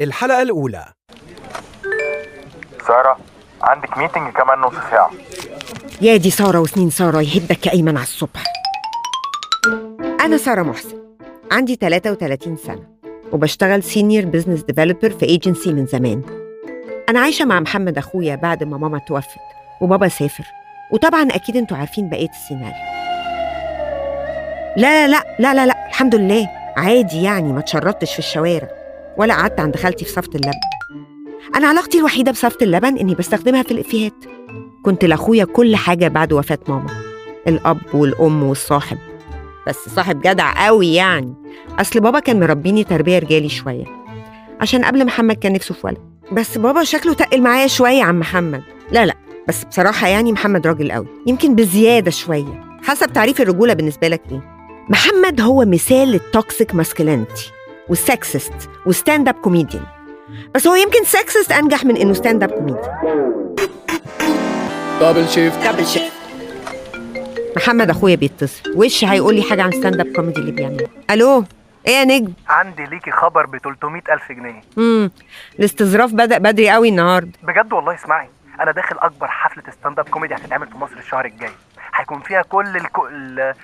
الحلقة الأولى. سارة عندك meeting كمان نص ساعة. يا دي سارة وسنين سارة يهدك يا أيمن على الصبح. أنا سارة محسن. عندي 33 سنة وبشتغل senior business developer في ايجنسي من زمان. أنا عايشة مع محمد أخويا بعد ما ماما توفت وبابا سافر. وطبعا أكيد أنتوا عارفين بقية السيناريو. لا لا لا لا لا لا الحمد لله. عادي يعني ما اتشردتش في الشوارع. ولا قعدت عند خالتي في صفة اللبن. أنا علاقتي الوحيدة بصفة اللبن إني بستخدمها في الإفيهات. كنت لأخويا كل حاجة بعد وفاة ماما الأب والأم والصاحب. بس صاحب جدع قوي يعني. أصل بابا كان مربيني تربية رجالي شوية عشان قبل محمد كان نفسه في ولد. بس بابا شكله تقل معايا شوية عن محمد. لا لا بس بصراحة يعني محمد راجل قوي يمكن بزيادة شوية حسب تعريف الرجولة بالنسبة لك إيه. محمد هو مثال لل toxic masculinity وال sexist و stand-up comedian. بس هو يمكن sexist أنجح من إنه stand-up comedian. double shift double shift محمد أخويا بيتصل. وش هيقول لي حاجة عن stand-up comedy اللي بيعمله؟ ألو؟ إيه يا نجم؟ عندي ليكي خبر ب 300 ألف جنيه. امم الاستظراف بدأ بدري قوي النهارده. بجد والله اسمعي. أنا داخل أكبر حفلة stand-up comedy هتتعمل في مصر الشهر الجاي. هيكون فيها كل الكو... ال... ال...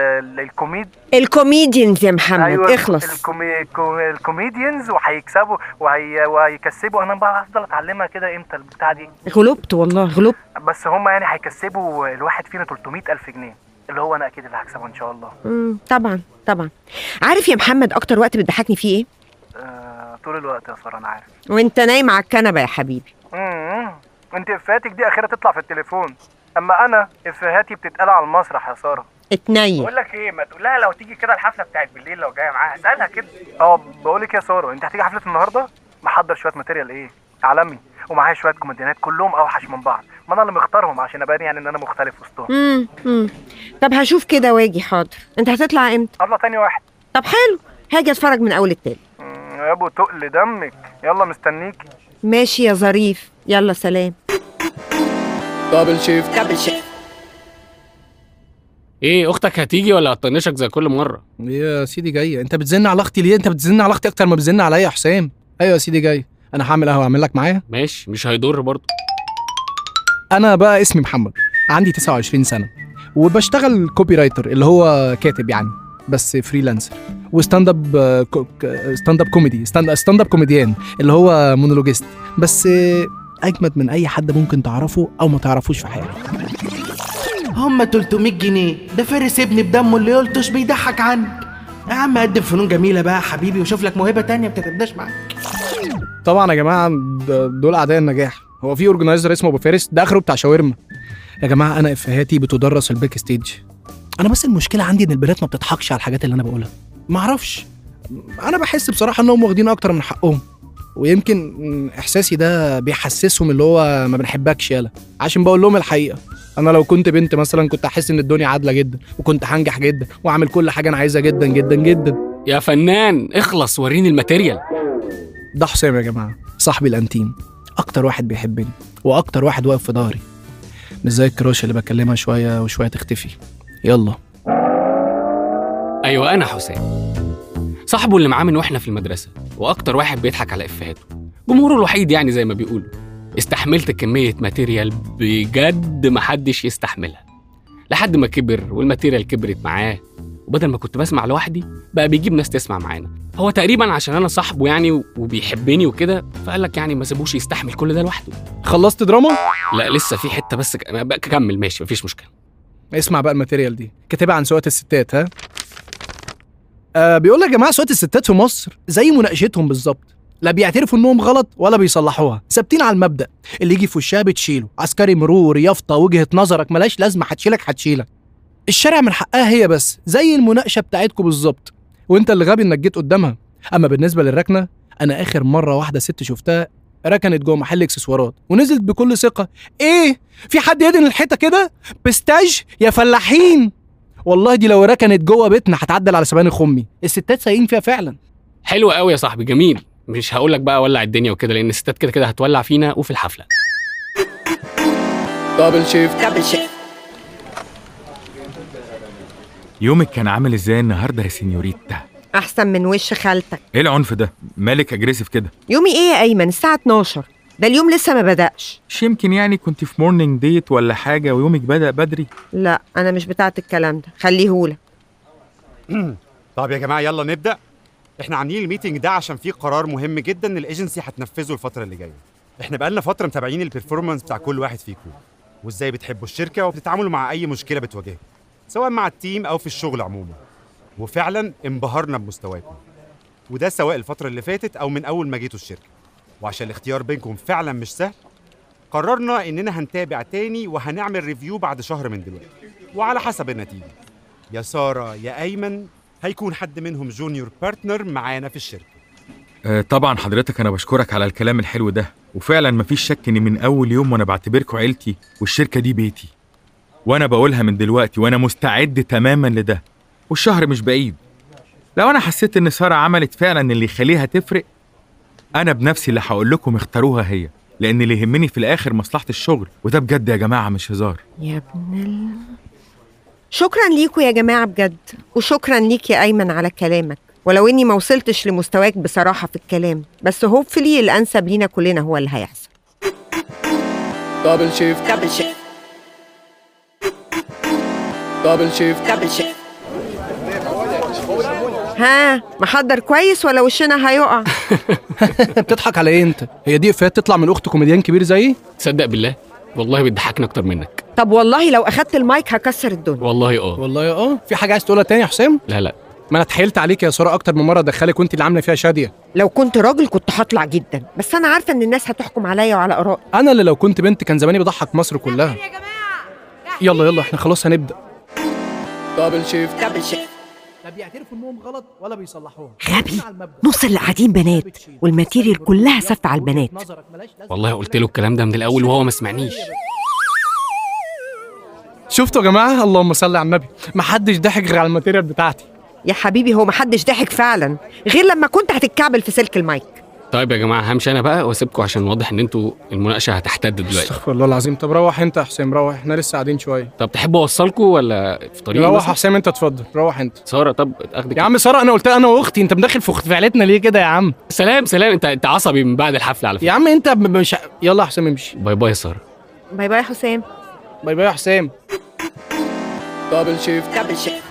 ال... الكوميد ال comedians يا محمد اخلص. الكومي... الكو... ال comedians وهيكسبوا وهي... وهيكسبوا. أنا بقى هفضل أتعلمها كده إمتى البتاعة دي؟ غلبت والله غلبت. بس هم يعني هيكسبوا الواحد فينا 300 ألف جنيه. اللي هو أنا أكيد اللي هكسبه إن شاء الله. امم طبعا طبعا. عارف يا محمد أكتر وقت بتضحكني فيه إيه؟ آه... طول الوقت يا سارة أنا عارف. وأنت نايم على الكنبة يا حبيبي. امم أنت افهاتك دي أخيرا تطلع في التليفون. أما أنا افهاتي بتتقال على المسرح يا سارة. اتنين. بقول لك إيه ما تقول لها لو تيجي كده الحفلة بتاعت بالليل لو جاية معاها. اسألها كده. آه بقول لك يا سارة أنت هتيجي حفلة النهارده؟ محضر شوية material إيه؟ عالمي. ومعايا شوية كوميديانات كلهم أوحش من بعض. ما أنا اللي مختارهم عشان أبان يعني إن أنا مختلف وسطهم. امم طب هشوف كده واجي حاضر. أنت هتطلع إمتى؟ هطلع تاني واحد. طب حلو. هاجي أتفرج من أول التاني يا أبو تقل دمك. يلا مستنيك. ماشي يا ظريف. يلا سلام. double shift double shift إيه أختك هتيجي ولا هتطنشك زي كل مرة؟ يا سيدي جاي انت بتزن على أختي ليه؟ انت بتزن على أختي أكتر ما بتزن عليا يا حسام. أيوه يا سيدي جاي أنا هعمل قهوة اعمل لك معايا؟ ماشي مش هيضر برضه. أنا بقى اسمي محمد. عندي 29 سنة. وبشتغل copywriter اللي هو كاتب يعني بس freelancer و stand up stand up comedy stand stand up comedian اللي هو مونولوجيست بس أجمد من أي حد ممكن تعرفه أو ما تعرفوش في حياتك. هم 300 جنيه. ده فارس ابني بدمه اللي ما قلتوش بيضحك عنك. يا عم قدم فنون جميلة بقى يا حبيبي وشوف لك موهبة تانية بتتبداش معاك. طبعا يا جماعة دول أعداء النجاح. هو في organizer اسمه أبو فارس ده آخره بتاع شاورما. يا جماعة أنا افهاتي بتدرس في ال backstage أنا بس المشكلة عندي إن البنات ما بتضحكش على الحاجات اللي أنا بقولها. ما أعرفش. أنا بحس بصراحة إنهم واخدين أكتر من حقهم. ويمكن إحساسي ده بيحسسهم اللي هو ما بنحبكش يالا. عشان بقول لهم الحقيقة أنا لو كنت بنت مثلا كنت احس إن الدنيا عادلة جدا وكنت هنجح جدا واعمل كل حاجة أنا عايزها جدا جدا جدا. يا فنان اخلص وريني ال material. ده حسام يا جماعة صاحبي الأنتيم. أكتر واحد بيحبني وأكتر واحد واقف في ظهري مش زي ال crush اللي بكلمها شوية وشوية تختفي. يلا. أيوه أنا حسام. صاحبه اللي معاه من وإحنا في المدرسة وأكتر واحد بيضحك على إفهاته. جمهوره الوحيد يعني زي ما بيقولوا. استحملت كمية material بجد محدش يستحملها. لحد ما كبر وال material كبرت معاه وبدل ما كنت بسمع لوحدي بقى بيجيب ناس تسمع معانا. هو تقريبا عشان أنا صاحبه يعني وبيحبني وكده فقال لك يعني ما سيبوش يستحمل كل ده لوحده. خلصت دراما؟ لا لسه في حتة بس ك- بقى كمل ماشي مفيش مشكلة. اسمع بقى ال material دي. كاتبها عن سواقة الستات ها؟ آه بيقول يا جماعة سواقه الستات في مصر زي مناقشتهم بالظبط. لا بيعترفوا إنهم غلط ولا بيصلحوها. ثابتين على المبدأ. اللي يجي في وشها بتشيله. عسكري مرور يافطة وجهة نظرك. ملاش لازمة هتشيلك هتشيلك. الشارع من حقها هي بس. زي المناقشة بتاعتكم بالظبط. وأنت اللي غبي إنك جيت قدامها. أما بالنسبة للركنة أنا آخر مرة واحدة ست شفتها ركنت جوه محل إكسسوارات. ونزلت بكل ثقة. إيه؟ في حد يدهن الحيطة كده؟ بستاج يا فلاحين! والله دي لو ركنت جوه بيتنا هتعدل على سبانخ امي الستات سايقين فيها فعلا. حلو قوي يا صاحبي جميل. مش هقول لك بقى ولع الدنيا وكده لأن الستات كده كده هتولع فينا وفي الحفلة. دبل شيفت دبل شيفت يومك كان عامل إزاي النهارده يا سينيوريتا؟ أحسن من وش خالتك. إيه العنف ده؟ مالك aggressive كده؟ يومي إيه يا أيمن؟ الساعة 12 ده اليوم لسه ما بدأش. مش يمكن يعني كنت في morning date ولا حاجة ويومك بدأ بدري؟ لا أنا مش بتاعت الكلام ده. خليهولك. طب يا جماعة يلا نبدأ. إحنا عاملين ال meeting ده عشان فيه قرار مهم جدا الايجنسي هتنفذه الفترة اللي جاية. إحنا بقالنا فترة متابعين ال performance بتاع كل واحد فيكم. وإزاي بتحبوا الشركة وبتتعاملوا مع أي مشكلة بتواجهكم. سواء مع ال team أو في الشغل عموما. وفعلا انبهرنا بمستواكم. وده سواء الفترة اللي فاتت أو من أول ما جيتوا الشركة. وعشان الاختيار بينكم فعلا مش سهل قررنا إننا هنتابع تاني وهنعمل review بعد شهر من دلوقتي. وعلى حسب النتيجة. يا سارة يا أيمن هيكون حد منهم junior partner معانا في الشركة. آه طبعا حضرتك أنا بشكرك على الكلام الحلو ده. وفعلا مفيش شك إن من أول يوم وأنا بعتبركم عيلتي والشركة دي بيتي. وأنا بقولها من دلوقتي وأنا مستعد تماما لده. والشهر مش بعيد. لو أنا حسيت إن سارة عملت فعلا اللي يخليها تفرق أنا بنفسي اللي هقول لكم اختاروها هي لأن اللي يهمني في الآخر مصلحة الشغل وده بجد يا جماعة مش هزار. يا ابن ال... شكرا ليكوا يا جماعة بجد وشكرا ليك يا أيمن على كلامك ولو إني ما وصلتش لمستواك بصراحة في الكلام بس hopefully الأنسب لينا كلنا هو اللي هيحصل. دبل شيفت دبل شيفت دبل شيفت دبل شيفت ها محضر كويس ولا وشنا هيقع؟ بتضحك على إيه أنت؟ هي دي إفيهات تطلع من أخت كوميديان كبير زيي؟ تصدق بالله والله بتضحكني أكتر منك. طب والله لو أخدت المايك هكسر الدنيا. والله آه. والله آه. في حاجة عايز تقولها تاني يا حسام؟ لا لا. ما أنا اتحايلت عليك يا سارة أكتر من مرة ادخلك وأنت اللي عاملة فيها شادية. لو كنت راجل كنت هطلع جدا بس أنا عارفة إن الناس هتحكم عليا وعلى آرائي. أنا اللي لو كنت بنت كان زماني بضحك مصر كلها. يلا يلا إحنا خلاص هنبدأ. double shift double shift لا بيعترفوا إنهم غلط ولا بيصلحوها غبي. نص اللي قاعدين بنات. وال material كلها سف على البنات. والله قلت له الكلام ده من الأول وهو ما سمعنيش. شفتوا يا جماعة؟ اللهم صل على النبي. ما حدش ضحك غير على الماتيريال بتاعتي. يا حبيبي هو محدش ضحك فعلا. غير لما كنت هتتكعبل في سلك المايك. طيب يا جماعة همشي أنا بقى وأسيبكم عشان واضح إن أنتوا المناقشة هتحتد دلوقتي. استغفر الله العظيم. طب روح أنت يا حسام روح. إحنا لسه قاعدين شوية. طب تحبوا أوصلكم ولا في طريق روح يا؟ حسام أنت اتفضل. روح أنت. سارة طب أخدك. يا عم سارة أنا قلت أنا وأختي. أنت مدخل في فعلتنا ليه كده يا عم؟ سلام سلام. أنت أنت عصبي من بعد الحفلة على فكرة. يا عم أنت مش يلا يا حسام امشي. bye bye يا سارة. باي باي يا حسام باي باي يا حسام دبل شيفت دبل شيفت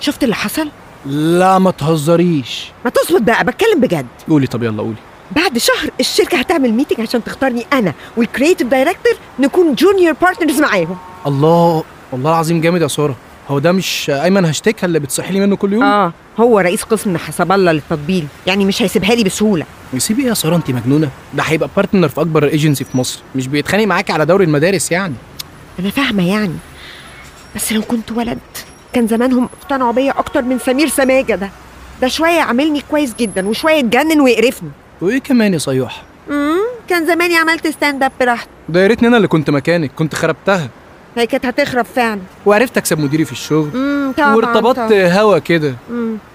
شفت اللي حصل؟ لا ما تهزريش. ما تظبط بقى بتكلم بجد. قولي طب يلا قولي. بعد شهر الشركة هتعمل meeting عشان تختارني أنا وال creative director نكون junior partners معاهم. الله والله العظيم جامد يا سارة. هو ده مش أيمن هاشتكها اللي بتصحي لي منه كل يوم؟ آه هو رئيس قسم حسب الله للتطبيل. يعني مش هيسيبها لي بسهولة. ويسيب إيه يا سارة انت مجنونة. ده هيبقى partner في أكبر ايجنسي في مصر. مش بيتخانق معاكي على دوري المدارس يعني. أنا فاهمة يعني. بس لو كنت ولد كان زمانهم اقتنعوا بيا أكتر من سمير سماجة ده. ده شوية عاملني كويس جدا وشوية اتجنن ويقرفني. وإيه كمان يا صياح؟ امم كان زماني عملت stand up براحتي. ده يا ريتني أنا اللي كنت مكانك كنت خربتها. هي كانت هتخرب فعلا. وعرفت أكسب مديري في الشغل. امم طبعا وارتبطت طبعاً. هوا كده.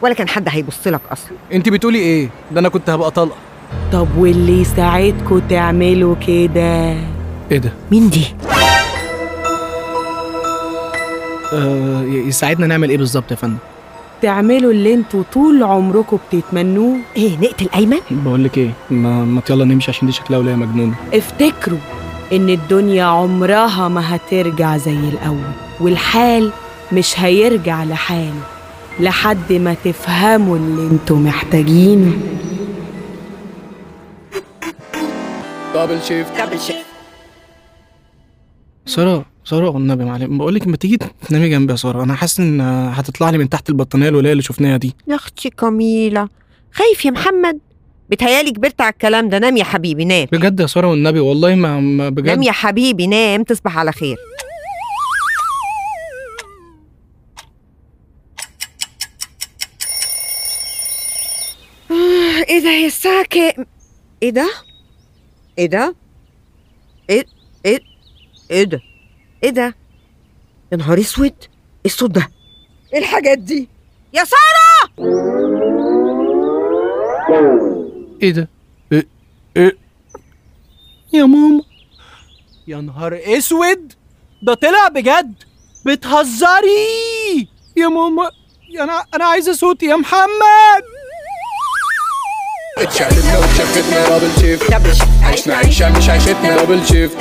ولا كان حد هيبص لك أصلا. انت بتقولي إيه؟ ده أنا كنت هبقى طلقة. طب واللي يساعدكوا تعملوا كده؟ إيه ده؟ مين دي؟ يساعدنا نعمل إيه بالظبط يا فندم؟ تعملوا اللي أنتوا طول عمركم بتتمنوه. إيه نقتل أيمن؟ بقول لك إيه ما, ما يلا نمشي عشان دي شكلها ولايه مجنونة. افتكروا إن الدنيا عمرها ما هترجع زي الأول والحال مش هيرجع لحاله لحد ما تفهموا اللي أنتوا محتاجينه double shift double shift سارة سارة والنبي معلم. بقول لك ما تيجي تنامي جنبي يا سارة. أنا حاسس إن هتطلع لي من تحت البطانية الولاية اللي شفناها دي. يا أختي كميله خايف يا محمد؟ بتهيالي كبرت على الكلام ده. نام يا حبيبي نام. بجد يا سارة والنبي؟ والله ما, ما بجد. نام يا حبيبي نام. تصبح على خير. آه، إيه ده هي الساعة كام؟ إيه ده؟ إيه ده؟ إيه إيه إيه ده؟ إيه ده؟ يا نهار اسود إيه الصوت ده؟ إيه الحاجات دي؟ يا سارة! إيه ده إيه؟ إيه؟ يا ماما يا نهار اسود ده طلع بجد بتهزري يا ماما أنا أنا عايزه صوتي يا محمد اتشقلبنا واتشفتنا double shift عشنا عيشة مش عيشتنا دبل شيفت